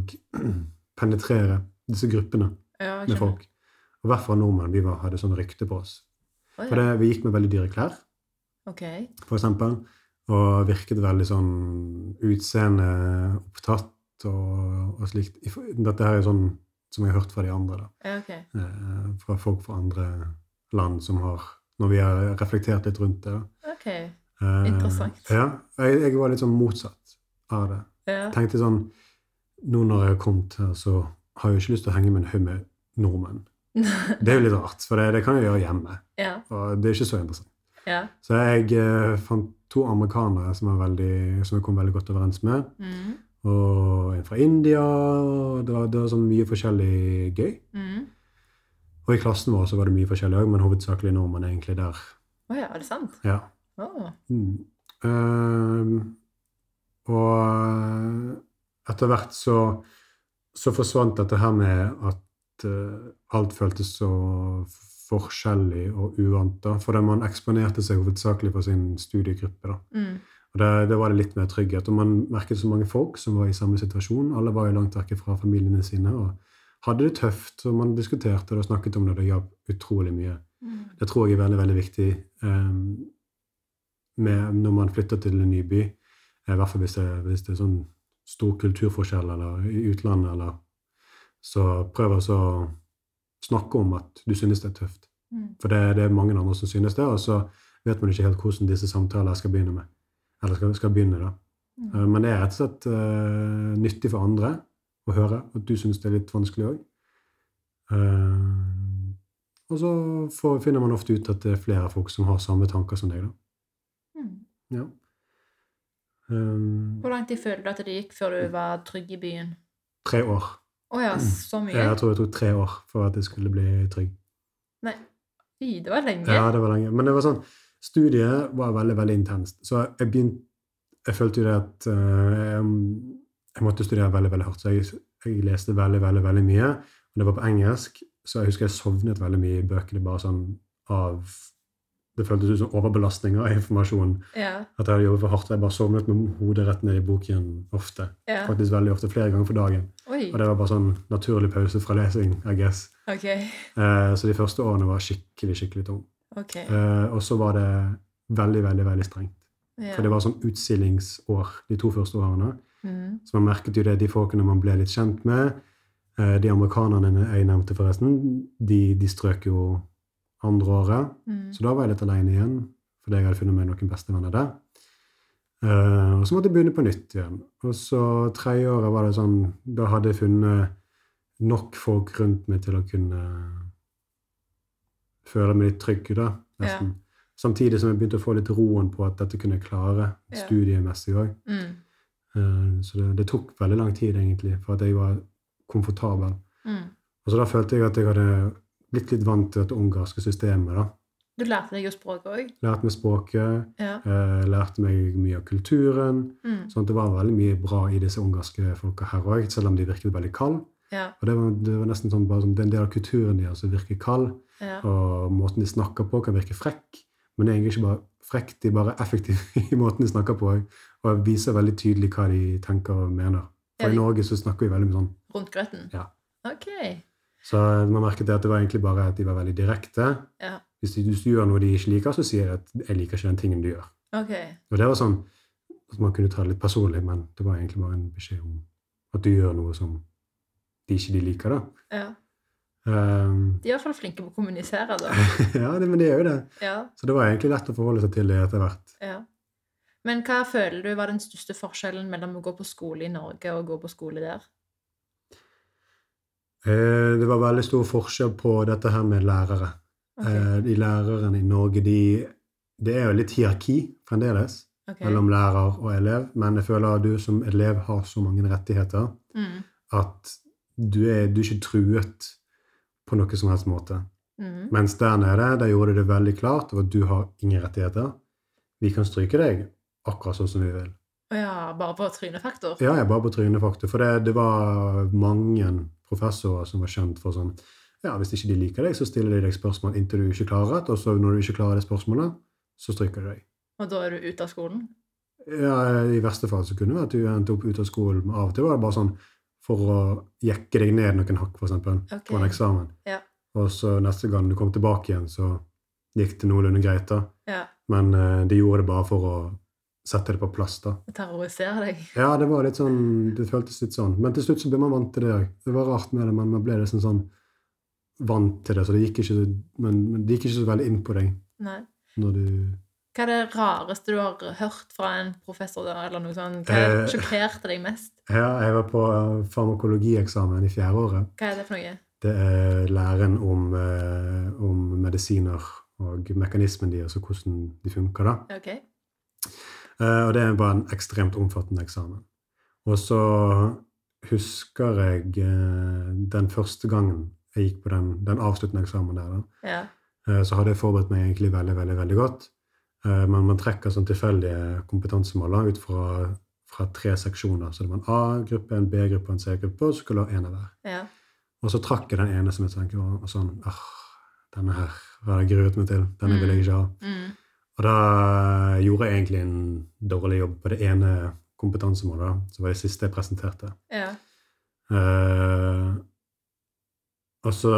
penetrere disse gruppene ja med folk. Og i hvert fall nordmenn. Vi var, hadde sånn rykte på oss. Å, For det, vi gikk med veldig dyre klær, okay. for eksempel. Og virket veldig sånn utseendeopptatt og, og slikt. Dette her er sånn som jeg har hørt fra de andre. da. Okay. Eh, fra folk fra andre land som har Når vi har reflektert litt rundt det. Ok. Interessant. Interessant. Ja. Jeg, jeg var litt sånn motsatt av det. Ja. tenkte sånn Nå når jeg har kommet her, så har jeg jo ikke lyst til å henge med en haug med nordmenn. Det er jo litt rart, for det, det kan jeg gjøre hjemme. ja. Og det er ikke så interessant. Ja. Så jeg uh, fant to amerikanere som, veldig, som jeg kom veldig godt overens med. Mm. Og en fra India. og Det var, det var sånn mye forskjellig gøy. Mm. Og i klassen vår så var det mye forskjellig òg, men hovedsakelig nordmenn egentlig der. Oh ja, er det sant? Ja. Oh. Mm. Uh, og etter hvert så, så forsvant dette her med at uh, alt føltes så forskjellig og uvant. da, Fordi man eksponerte seg hovedsakelig for sin studiegruppe. da. Mm. Og det, det var det litt mer trygghet. Og man merket så mange folk som var i samme situasjon. Alle var jo langt vekk fra familiene sine og hadde det tøft. Og man diskuterte det og snakket om det. Det hjalp utrolig mye. Mm. Det tror jeg er veldig, veldig viktig um, med, når man flytter til en ny by. Eh, I hvert fall hvis det, hvis det er sånn stor kulturforskjell eller i utlandet. Eller, så prøv å snakke om at du synes det er tøft. Mm. For det, det er mange andre som synes det, og så vet man ikke helt hvordan disse samtalene skal begynne med. Eller skal, skal begynne, da. Mm. Eh, Men det er rett og slett uh, nyttig for andre å høre at du syns det er litt vanskelig òg. og så får, finner man ofte ut at det er flere folk som har samme tanker som deg. da. Mm. Ja. Um, Hvor lang tid følte du at det gikk før du var trygg i byen? tre år. Oh ja, så mye? Jeg tror det tok tre år for at jeg skulle bli trygg. Nei, fy, det var lenge. Ja, det var lenge. Men det var sånn, studiet var veldig, veldig intenst. Så jeg begynte Jeg følte jo det at uh, jeg, jeg måtte studere veldig, veldig hardt. Så jeg, jeg leste veldig, veldig, veldig mye. Og det var på engelsk, så jeg husker jeg sovnet veldig mye i bøkene bare sånn av Det føltes ut som overbelastning av informasjon. Yeah. At jeg hadde jobbet for hardt. og Jeg bare sovnet med hodet rett ned i boken ofte. Yeah. Faktisk veldig ofte, flere ganger for dagen. Oi, Og det var bare sånn naturlig pause fra lesing, I guess. Okay. Eh, så de første årene var skikkelig, skikkelig tung. Okay. Eh, og så var det veldig, veldig veldig strengt. Yeah. For det var sånn utstillingsår de to første årene. Mm. Så man merket jo det, de folkene man ble litt kjent med. Eh, de amerikanerne jeg nevnte, forresten, de, de strøk jo andre året. Mm. Så da var jeg litt alene igjen, fordi jeg hadde funnet meg noen bestevenner der. Eh, og så måtte jeg begynne på nytt igjen. Og så tredje året var det sånn Da hadde jeg funnet nok folk rundt meg til å kunne føle meg litt trygg, da, nesten. Samtidig som jeg begynte å få litt roen på at dette kunne jeg klare Ja. studiemessig òg. Mm. Så det, det tok veldig lang tid, egentlig, for at jeg var komfortabel. Mm. Og så da følte jeg at jeg hadde blitt litt vant til det ungarske systemet. da. Du lærte deg jo språket òg? Lærte meg språket, Ja. eh, lærte meg mye av kulturen. Mm. sånn at det var veldig mye bra i disse ungarske folka her òg, selv om de virket veldig kalde. ja. Og det var, det var nesten sånn bare som det delen en del av kulturen deres som virker kald, ja. og måten de snakker på, kan virke frekk. Men det er egentlig ikke bare frekk, de er bare effektive i måten de snakker på, og viser veldig tydelig hva de tenker og mener. Ja, For de- i Norge så snakker vi veldig mye sånn Rundt grøten? Ja. Ok. Så man merket det at det var egentlig bare at de var veldig direkte. Ja. Hvis du, hvis du gjør noe de ikke liker, så sier de at 'jeg liker ikke den tingen du gjør'. Ok. Og det var sånn at man kunne ta det litt personlig, men det var egentlig bare en beskjed om at du gjør noe som de ikke de liker, da. Ja. Um, De er i hvert fall flinke på å kommunisere, da. ja, det, men de er jo det. Ja. Så det var egentlig lett å forholde seg til det etter hvert. ja. Men hva føler du var den største forskjellen mellom å gå på skole i Norge og å gå på skole der? Eh, det var veldig stor forskjell på dette her med lærere. Okay. Eh, de lærerne i Norge, de, det er jo litt hierarki fremdeles okay. mellom lærer og elev, men jeg føler at du som elev har så mange rettigheter Mm. at du er, du er ikke truet på noe som helst måte. Mm. Mens der nede, der gjorde de det veldig klart at du har ingen rettigheter. Vi kan stryke deg akkurat sånn som vi vil. Ja, bare på trynefaktor? Ja, ja bare på trynefaktor. For det, det var mange professorer som var kjent for sånn Ja, hvis ikke de liker deg, så stiller de deg spørsmål inntil du ikke klarer det. og så når du ikke klarer det spørsmålet, så stryker de deg. Og da er du ute av skolen? Ja, I verste fall så kunne det være at du endte opp ute av skolen. Av og til var det bare sånn for å jekke deg ned noen hakk, for eksempel, på en eksamen. Ja. Og så neste gang du kom tilbake igjen, så gikk det noenlunde greit, da. Ja. Men eh, de gjorde det bare for å sette det på plass, da. Terrorisere deg? Ja, det var litt sånn, det føltes litt sånn. Men til slutt så ble man vant til det òg. Det var rart med det, men man ble liksom sånn vant til det. Så det gikk ikke, men, men det gikk ikke så veldig inn på deg Nei. når du Hva er det rareste du har hørt fra en professor da, eller noe sånt? Hva Eh. sjokkerte deg mest? Ja, jeg var på eh, farmakologieksamen i fjerde året. Hva er det for noe? Det er læren om, eh, om medisiner og mekanismen deres og hvordan de funker. da. Ok. Eh, Og det var en ekstremt omfattende eksamen. Og så husker jeg eh, den første gangen jeg gikk på den, den avsluttende eksamen der. da. Ja. Eh, Så hadde jeg forberedt meg egentlig veldig veldig, veldig godt. Men man trekker sånn tilfeldige kompetansemåler ut fra, fra tre seksjoner. Så det var en A-gruppe, en B-gruppe og en C-gruppe, og så skulle du ha én av hver. ja. Og så trakk jeg den ene som jeg tenkte var sånn ah, Denne her har jeg gruet meg til. Denne vil jeg ikke ha. Mm. Og da gjorde jeg egentlig en dårlig jobb på det ene kompetansemålet, som var det siste jeg presenterte. Ja. Uh, og så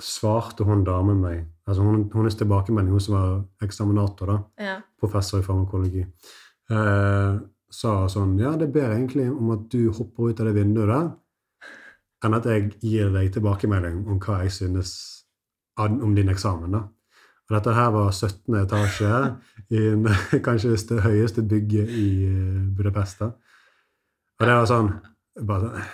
svarte hun damen meg altså hun, Hennes tilbakemelding, hun som var eksaminator, da, Ja. professor i farmakologi, uh, sa sånn Ja, det ber egentlig om at du hopper ut av det vinduet der, enn at jeg gir deg tilbakemelding om hva jeg synes om din eksamen. da. Og dette her var 17. etasje i en, kanskje det høyeste bygget i eh, Budapest. da. Og det var sånn bare sånn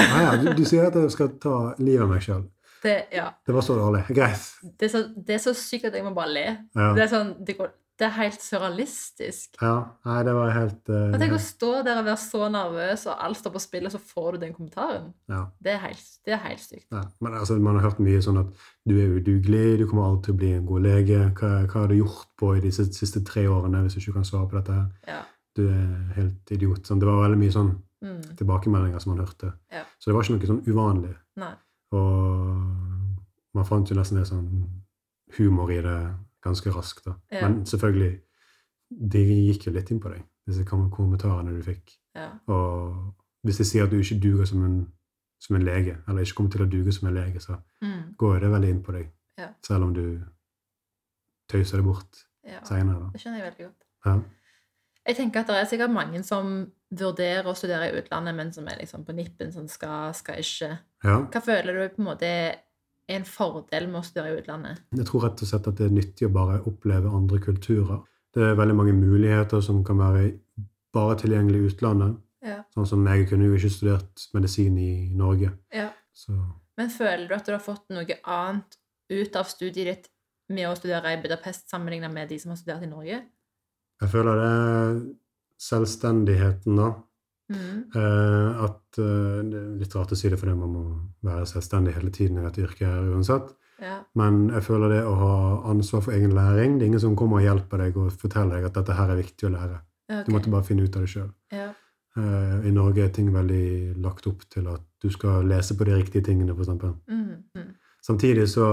«Ah, ja, du, du sier at jeg skal ta livet av meg sjøl. Det, ja. Det var så dårlig. Greit. Det, er så, det er så sykt at jeg må bare le. Ja. Det er sånn, det, går, det er helt surrealistisk. ja. Nei, det var helt uh, At jeg å stå der og være så nervøs, og alt står på spill, og så får du den kommentaren. ja. Det er helt, det er helt sykt. Ja, men altså, man har hørt mye sånn at du er udugelig, du kommer alltid til å bli en god lege. Hva, hva har du gjort på i disse siste tre årene hvis du ikke kan svare på dette? her? Ja. Du er helt idiot. Sånn, det var veldig mye sånn Mm. tilbakemeldinger som man hørte. Ja. Så det var ikke noe sånn uvanlig. Nei. Og man fant jo nesten det sånn humor i det ganske raskt. da. Ja. Men selvfølgelig, de gikk jo litt inn på deg, disse kom- kommentarene du fikk. Ja. Og hvis de sier at du ikke duger som en, som en lege, eller ikke kommer til å duge som en lege, så Mm. går det veldig inn på deg. Ja. Selv om du tøyser det bort ja. seinere. Det skjønner jeg veldig godt. Ja. Jeg tenker at det er sikkert mange som vurderer å studere i utlandet, men som er liksom på nippen, som skal, skal ikke. ja. Hva føler du på en måte er en fordel med å studere i utlandet? Jeg tror rett og slett at det er nyttig å bare oppleve andre kulturer. Det er veldig mange muligheter som kan være bare tilgjengelig i utlandet. Ja. Sånn som jeg kunne jo ikke studert medisin i Norge. Ja. Så Men føler du at du har fått noe annet ut av studiet ditt med å studere i Budapest sammenlignet med de som har studert i Norge? jeg føler det er selvstendigheten, da. Mm. Eh, at eh, Det er litt rart å si det fordi man må være selvstendig hele tiden i dette yrket her uansett. Ja. Men jeg føler det å ha ansvar for egen læring Det er ingen som kommer og hjelper deg og forteller deg at dette her er viktig å lære. Okay. Du måtte bare finne ut av det sjøl. ja. I Norge er ting veldig lagt opp til at du skal lese på de riktige tingene, f.eks. Mm. Mm. Samtidig så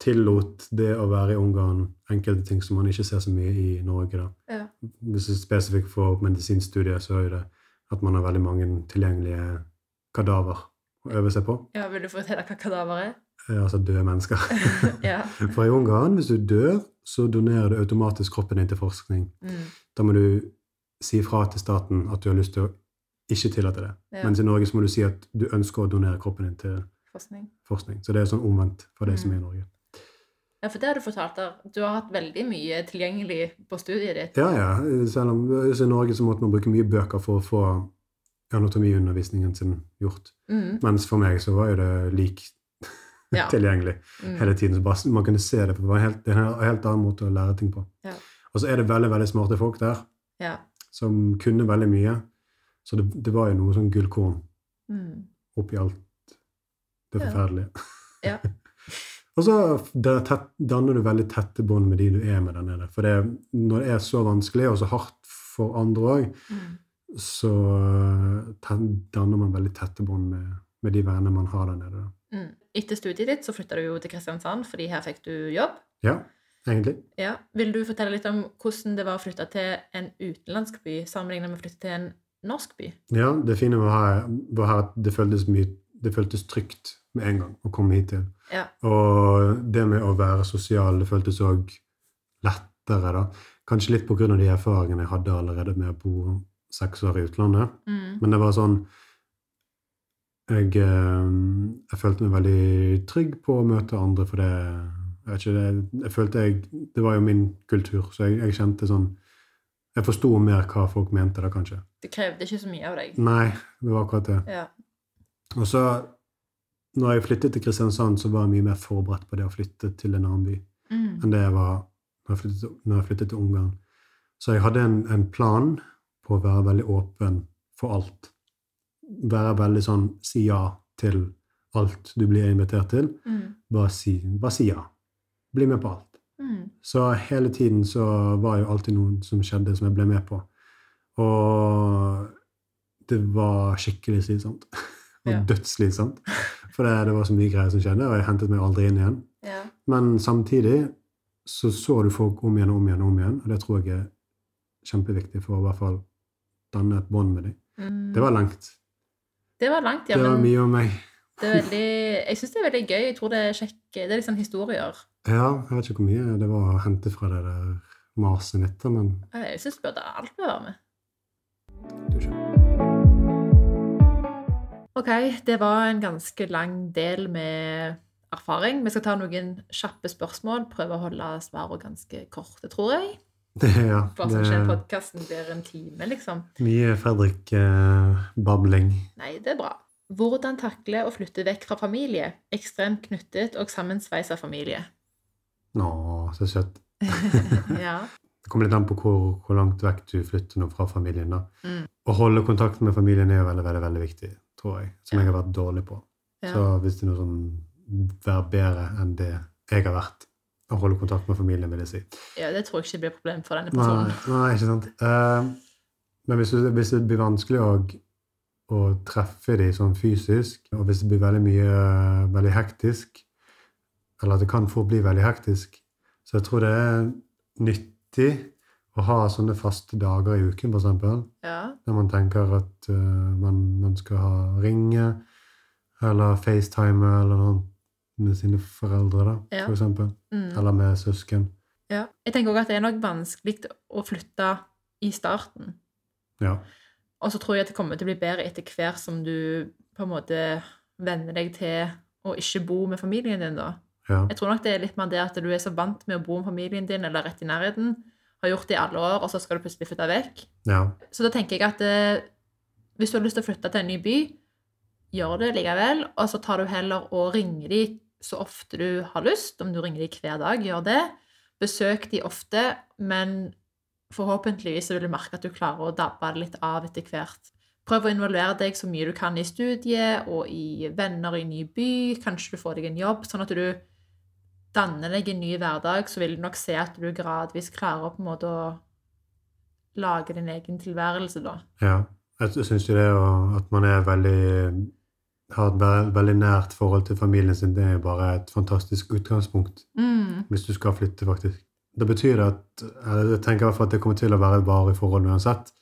tillot det å være i Ungarn enkelte ting som man ikke ser så mye i Norge. da. Ja. Hvis du spesifikt for medisinstudiet, så er det at man har veldig mange tilgjengelige kadaver å øve seg på. Ja, Vil du fortelle hva kadaver er? Eh, Altså døde mennesker. ja. For i Ungarn, hvis du dør, så donerer du automatisk kroppen din til forskning. Mm. Da må du si fra til staten at du har lyst til å ikke tillate det. ja. Mens i Norge så må du si at du ønsker å donere kroppen din til Forskning. forskning. Så det er sånn omvendt for deg som er i Norge. Ja, for det har du fortalt der. Du har hatt veldig mye tilgjengelig på studiet ditt. Ja, ja. Selv om i Norge så måtte man bruke mye bøker for å få anatomiundervisningen sin gjort. Mm. Mens for meg så var jo det lik Ja. tilgjengelig Mm. hele tiden. Så bare, man kunne se det, for det var en helt, det en helt annen måte å lære ting på. Ja. Og så er det veldig veldig smarte folk der Ja. som kunne veldig mye. Så det, det var jo noe sånn gullkorn Mm. oppi alt det forferdelige. Ja. og så danner du veldig tette bånd med de du er med der nede. For det, når det er så vanskelig og så hardt for andre òg, Mm. så eh, danner man veldig tette bånd med, med de vennene man har der nede. Mm. Etter studiet ditt så flytta du jo til Kristiansand, fordi her fikk du jobb. Ja, egentlig. Ja. Vil du fortelle litt om hvordan det var å flytte til en utenlandsk by sammenlignet med å flytte til en norsk by? Ja, det fine var her, var her at det føltes, mye, det føltes trygt med en gang å komme hit til. Ja. Og det med å være sosial, det føltes òg lettere, da. Kanskje litt av de erfaringene jeg hadde allerede med å bo seks år i utlandet. Mm. Men det var sånn jeg, eh, jeg følte meg veldig trygg på å møte andre, for det jeg, ikke, det, jeg følte jeg Det var jo min kultur, så jeg, jeg kjente sånn Jeg forsto mer hva folk mente da, kanskje. Det krevde ikke så mye av deg. Nei, det var akkurat det. Ja. Og så, når jeg flyttet til Kristiansand, så var jeg mye mer forberedt på det å flytte til en annen by Mm. enn det jeg var når jeg flyttet, når jeg flyttet til Ungarn. Så jeg hadde en, en plan på å være veldig åpen for alt. Være veldig sånn si ja til alt du blir invitert til. Mm. Bare si, bare si ja. Bli med på alt. Mm. Så hele tiden så var jo alltid noe som skjedde som jeg ble med på. Og det var skikkelig slitsomt. Og Ja. dødsslitsomt. For det, det var så mye greier som skjedde, og jeg hentet meg aldri inn igjen. Ja. Men samtidig så så du folk om igjen og om igjen om igjen, og det tror jeg er kjempeviktig for å i hvert fall danne et bånd med dem. Mm. Det var langt. Det var langt, ja. Det var men mye om meg. det veldig, jeg syns det er veldig gøy. Jeg tror det er kjekk Det er liksom historier. Ja, jeg vet ikke hvor mye det var å hente fra det der maset mitt, men Jeg syns alt bør være med. du skjønner. Ok, det var en ganske lang del med erfaring. Vi skal ta noen kjappe spørsmål. Prøve å holde svarene ganske korte, tror jeg. Ja, Bare så ikke podkasten blir en time, liksom. mye Fredrik-babling. Nei, det er bra. Hvordan takle å flytte vekk fra familie? Ekstremt knyttet og sammensveisa familie. Nå, så søtt. ja. Det kommer litt an på hvor, hvor langt vekk du flytter nå fra familien. da. Mm. Å holde kontakten med familien er jo veldig, veldig, veldig viktig, tror jeg. Som Ja. jeg har vært dårlig på. Ja. Så hvis det er noe sånn være bedre enn det jeg har vært, å holde kontakt med familien, vil jeg si. ja, det tror jeg ikke blir et problem for denne personen. nei ikke sant. Uh, men hvis, hvis det blir vanskelig å, å treffe dem sånn fysisk, og hvis det blir veldig mye veldig hektisk, eller at det kan fort bli veldig hektisk, så jeg tror det er nyttig å ha sånne faste dager i uken, eksempel, Ja. der man tenker at uh, man, man skal ha ringe, eller FaceTime, eller noe med sine foreldre, da, Ja. eksempel. Mm. Eller med søsken. ja. Jeg tenker også at det er nok vanskelig å flytte i starten. Ja. Og så tror jeg at det kommer til å bli bedre etter hvert som du på en måte venner deg til å ikke bo med familien din, da. Ja. Jeg tror nok det er litt mer det at du er så vant med å bo med familien din eller rett i nærheten, har gjort det i alle år, og så skal du plutselig flytte vekk. ja. Så da tenker jeg at eh, hvis du har lyst til å flytte til en ny by, gjør det likevel, og så tar du heller og ringer de så ofte du har lyst. Om du ringer de hver dag, gjør det. Besøk de ofte, men forhåpentligvis vil du merke at du klarer å dabbe det litt av etter hvert. Prøv å involvere deg så mye du kan i studiet og i venner i ny by. Kanskje du får deg en jobb, sånn at du danner deg en ny hverdag, så vil du nok se at du gradvis klarer på en måte å lage din egen tilværelse, da. Ja, jeg syns jo det at man er veldig har et veldig nært forhold til familien sin, det er jo bare et fantastisk utgangspunkt Mm. hvis du skal flytte, faktisk. Det betyr at Jeg tenker i hvert fall at det kommer til å være et varig forhold uansett.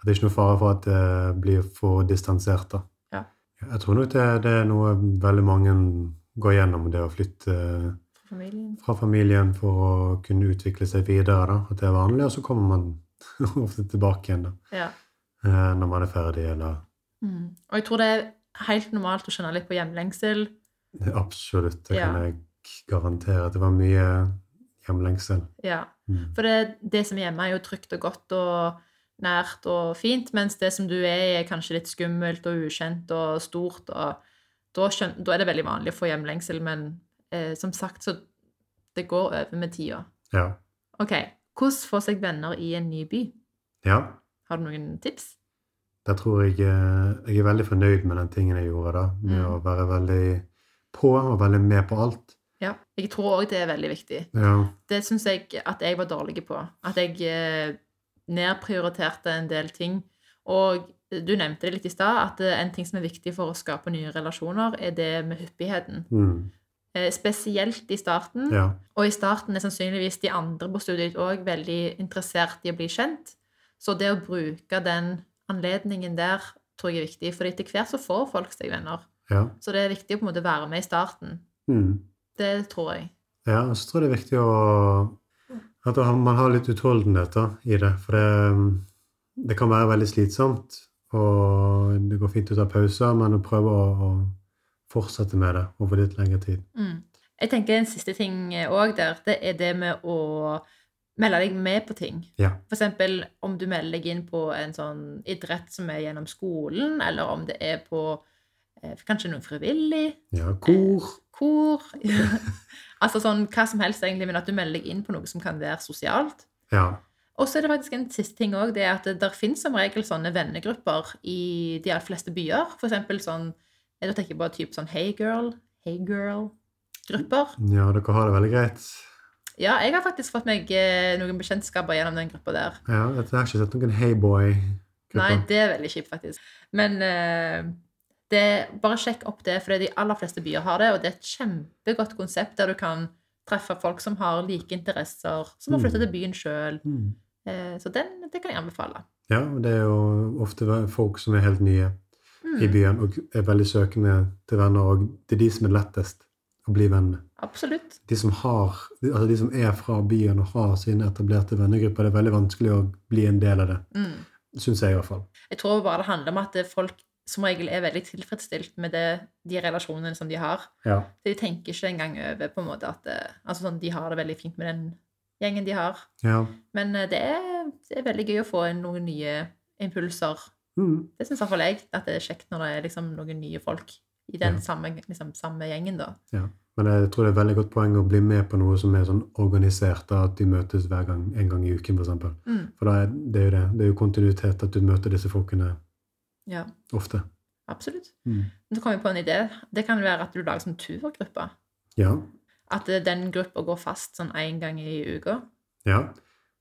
At det er ikke noe fare for at det blir for distansert. da. Ja. Jeg tror nok det, det er noe veldig mange går gjennom, det å flytte familien. fra familien for å kunne utvikle seg videre. Da. At det er vanlig, og så kommer man ofte tilbake igjen da, Ja. eh, når man er ferdig. Eller Mm. Og jeg tror det er helt normalt å kjenne litt på hjemlengsel. absolutt, det Ja. kan jeg garantere. At det var mye hjemlengsel. Ja. Mm. For det, det som er hjemme, er jo trygt og godt og nært og fint, mens det som du er er kanskje litt skummelt og ukjent og stort. og Da, skjøn, da er det veldig vanlig å få hjemlengsel, men eh, som sagt, så det går over med tida. Ja. OK. Hvordan få seg venner i en ny by? ja. Har du noen tips? Der tror jeg eh, jeg er veldig fornøyd med den tingen jeg gjorde da. Med Mm. å være veldig på og veldig med på alt. Ja. Jeg tror òg det er veldig viktig. Ja. Det syns jeg at jeg var dårlig på. At jeg eh, nedprioriterte en del ting. Og du nevnte det litt i stad, at eh, en ting som er viktig for å skape nye relasjoner, er det med hyppigheten. Mm. Eh, spesielt i starten. ja. Og i starten er sannsynligvis de andre på studiet òg veldig interessert i å bli kjent. Så det å bruke den anledningen der tror jeg er viktig, for etter hvert så får folk seg venner. Ja. Så det er viktig å på en måte være med i starten. Mm. Det tror jeg. ja. Og så tror jeg det er viktig å at man har litt utholdenhet da, i det. For det, det kan være veldig slitsomt, og det går fint å ta pauser, men å prøve å fortsette med det over litt lengre tid. Mm. Jeg tenker en siste ting òg der, det er det med å melde deg med på ting. Ja. For eksempel om du melder deg inn på en sånn idrett som er gjennom skolen, eller om det er på eh, kanskje noe frivillig, Ja, kor. kor Altså sånn hva som helst, egentlig, men at du melder deg inn på noe som kan være sosialt. Ja. Og så er det faktisk en siste ting òg, det er at det der finnes som regel sånne vennegrupper i de aller fleste byer. For eksempel sånn Jeg tenker på typ sånn Hey Girl, Hey Girl-grupper. ja, dere har det veldig greit. Ja, jeg har faktisk fått meg eh, noen bekjentskaper gjennom den gruppa der. Ja, jeg har ikke sett noen Hey boy-grupper. Nei, det er veldig kjipt, faktisk. Men uh, det, bare sjekk opp det, for de aller fleste byer har det, og det er et kjempegodt konsept der du kan treffe folk som har like interesser, som har flytta Mm. til byen sjøl. Mm. Uh, så den, det kan jeg anbefale. Ja, og det er jo ofte folk som er helt nye Mm, i byen og er veldig søkende til venner, og det er de som er lettest å bli venn med. Absolutt. De som, har, altså de som er fra byen og har sine etablerte vennegrupper, det er veldig vanskelig å bli en del av det. Mm. Syns jeg i hvert fall. Jeg tror bare det handler om at folk som regel er veldig tilfredsstilt med det, de relasjonene som de har. Ja. De tenker ikke engang over på en måte at det, altså sånn, de har det veldig fint med den gjengen de har. ja. Men eh, det er, det er veldig gøy å få noen nye impulser. Mm. Det syns iallfall jeg, at det er kjekt når det er liksom noen nye folk i den Ja. samme, liksom, samme gjengen, da. Men jeg tror det er et veldig godt poeng å bli med på noe som er sånn organisert, da, at de møtes hver gang, en gang i uken, f.eks. For, Mm. for da er, det jo det. Det er jo kontinuitet at du møter disse folkene Ja, ofte. absolutt. Mm. Men så kom jeg på en idé. Det kan være at du lager sånn turgruppe. Ja. At eh, den gruppa går fast sånn én gang i uka. ja.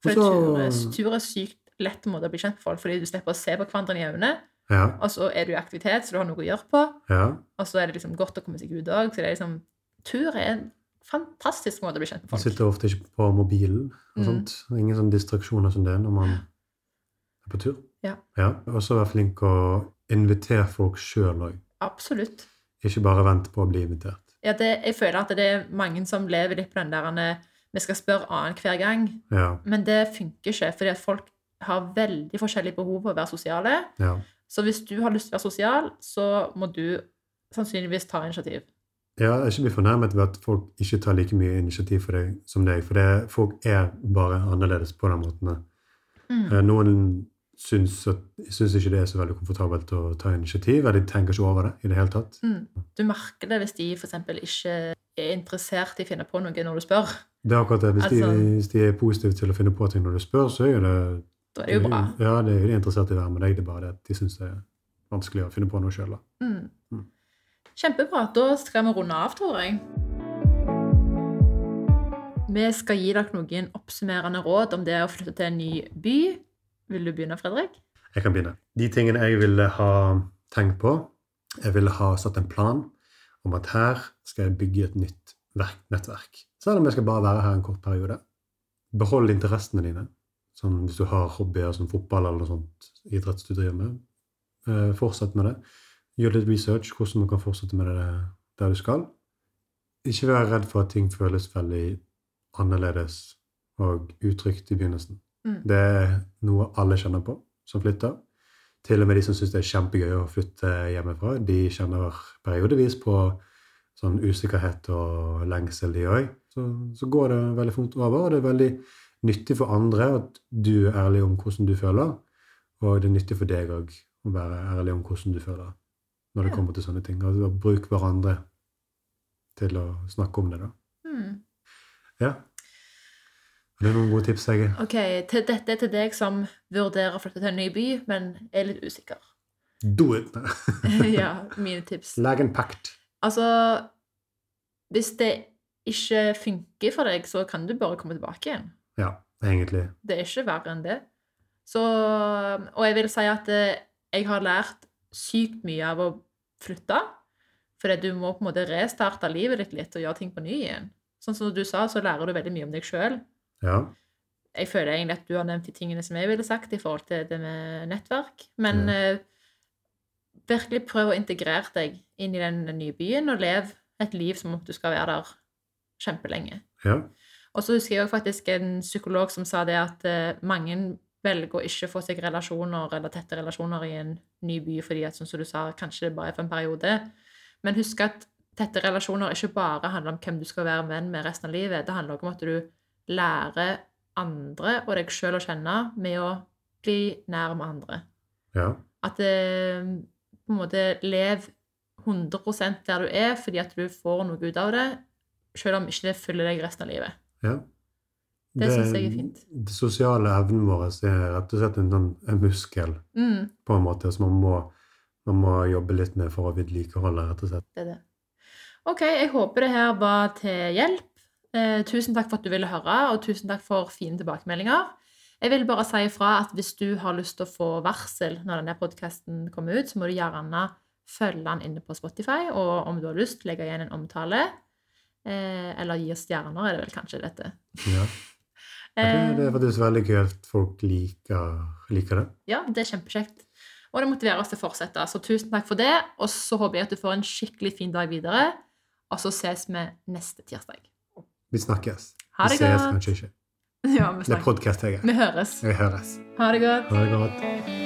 For tur, tur er sykt lett måte å bli kjent med folk, fordi du slipper å se på hverandre i øynene. Ja. Og så er du i aktivitet, så du har noe å gjøre på. ja. Og så er det liksom godt å komme seg ut òg. Så det er liksom Tur er en fantastisk måte å bli kjent med Man sitter ofte ikke på mobilen og sånt. Mm. sånt. Ingen sånne distraksjoner som det når man er på tur. Ja. Og så være flink å invitere folk sjøl òg. Absolutt. Ikke bare vente på å bli invitert. Ja, det, jeg føler at det er mange som lever litt på den der Vi skal spørre annenhver gang. Ja. Men det funker ikke, fordi at folk har veldig forskjellige behov for å være sosiale. ja. Så hvis du har lyst til å være sosial, så må du sannsynligvis ta initiativ. Ja, jeg er ikke bli fornærmet ved at folk ikke tar like mye initiativ for deg som deg. For det, folk er bare annerledes på den måten. Mm. Eh, Noen syns, at, syns ikke det er så veldig komfortabelt å ta initiativ, eller de tenker ikke over det i det hele tatt. Mm. Du merker det hvis de f.eks. ikke er interessert i å finne på noe når du spør. Det er akkurat det. Hvis, Altså- de, hvis de er positive til å finne på ting når du spør, så er det Da er det jo bra. Ja, det er jo de interessert i å være med deg. Det er bare det at de syns det er vanskelig å finne på noe sjøl. Mm. Mm. Kjempebra. Da skal vi runde av, tror jeg. Vi skal gi dere noen oppsummerende råd om det å flytte til en ny by. Vil du begynne, Fredrik? Jeg kan begynne. De tingene jeg ville ha tenkt på Jeg ville ha satt en plan om at her skal jeg bygge et nytt nettverk. Selv om jeg skal bare være her en kort periode. Behold interessene dine. Sånn hvis du har hobbyer som fotball eller noe sånt, idrett du driver med. Eh, fortsett med det. gjør litt research hvordan du kan fortsette med det der du skal. Ikke vær redd for at ting føles veldig annerledes og utrygt i begynnelsen. Mm. Det er noe alle kjenner på som flytter. Til og med de som syns det er kjempegøy å flytte hjemmefra, de kjenner periodevis på sånn usikkerhet og lengsel, de òg. Så, så går det veldig fort over, og det er veldig nyttig for andre at du er ærlig om hvordan du føler. Og det er nyttig for deg òg å være ærlig om hvordan du føler når det kommer til sånne ting. Altså, bruk hverandre til å snakke om det, da. Mm. Ja. Er det noen gode tips, Hege? Ok, til, dette er til deg som vurderer å flytte til en ny by, men er litt usikker. Do it! ja, mine tips. Lag en pakt. Altså, hvis det ikke funker for deg, så kan du bare komme tilbake igjen. Ja, egentlig. Det er ikke verre enn det. Så, og jeg vil si at eh, jeg har lært sykt mye av å flytte. Fordi du må på en måte restarte livet ditt litt og gjøre ting på ny igjen. Sånn som du sa, så lærer du veldig mye om deg sjøl. Ja. Jeg føler egentlig at du har nevnt de tingene som jeg ville sagt i forhold til det med nettverk. Men eh, virkelig prøv å integrere deg inn i den nye byen, og lev et liv som om du skal være der kjempelenge. ja. Og så husker jeg også faktisk en psykolog som sa det at eh, mange velger å ikke få seg relasjoner eller tette relasjoner i en ny by fordi at, som du sa, kanskje det bare er for en periode. Men husk at tette relasjoner ikke bare handler om hvem du skal være venn med resten av livet. Det handler også om at du lærer andre og deg sjøl å kjenne med å bli nær med andre. ja. At det på en måte lev 100% der du er, fordi at du får noe ut av det, selv om ikke det følger deg resten av livet. Ja. Det synes jeg er fint. Den sosiale evnen vår er rett og slett en, sånn- en muskel, Mm. på en måte, som man må, man må jobbe litt med for å vedlikeholde, rett og slett. Det er det. Ok, jeg håper det her var til hjelp. Eh, tusen takk for at du ville høre, og tusen takk for fine tilbakemeldinger. Jeg vil bare si ifra at hvis du har lyst til å få varsel når denne podkasten kommer ut, så må du gjerne følge den inne på Spotify, og om du har lyst, legge igjen en omtale. Eh, eller gi oss stjerner, er det vel kanskje dette. Ja. Det, er faktisk veldig gøy at folk liker, liker det. Ja, det er kjempekjekt. Og det motiverer oss til å fortsette. Så tusen takk for det. Og så håper jeg at du får en skikkelig fin dag videre. Og så ses vi neste tirsdag. Vi snakkes. Ha vi det ses godt. kanskje ikke. Ja, vi Det er podkast, Hege. Vi høres. Vi høres. Ha det godt. Ha det godt.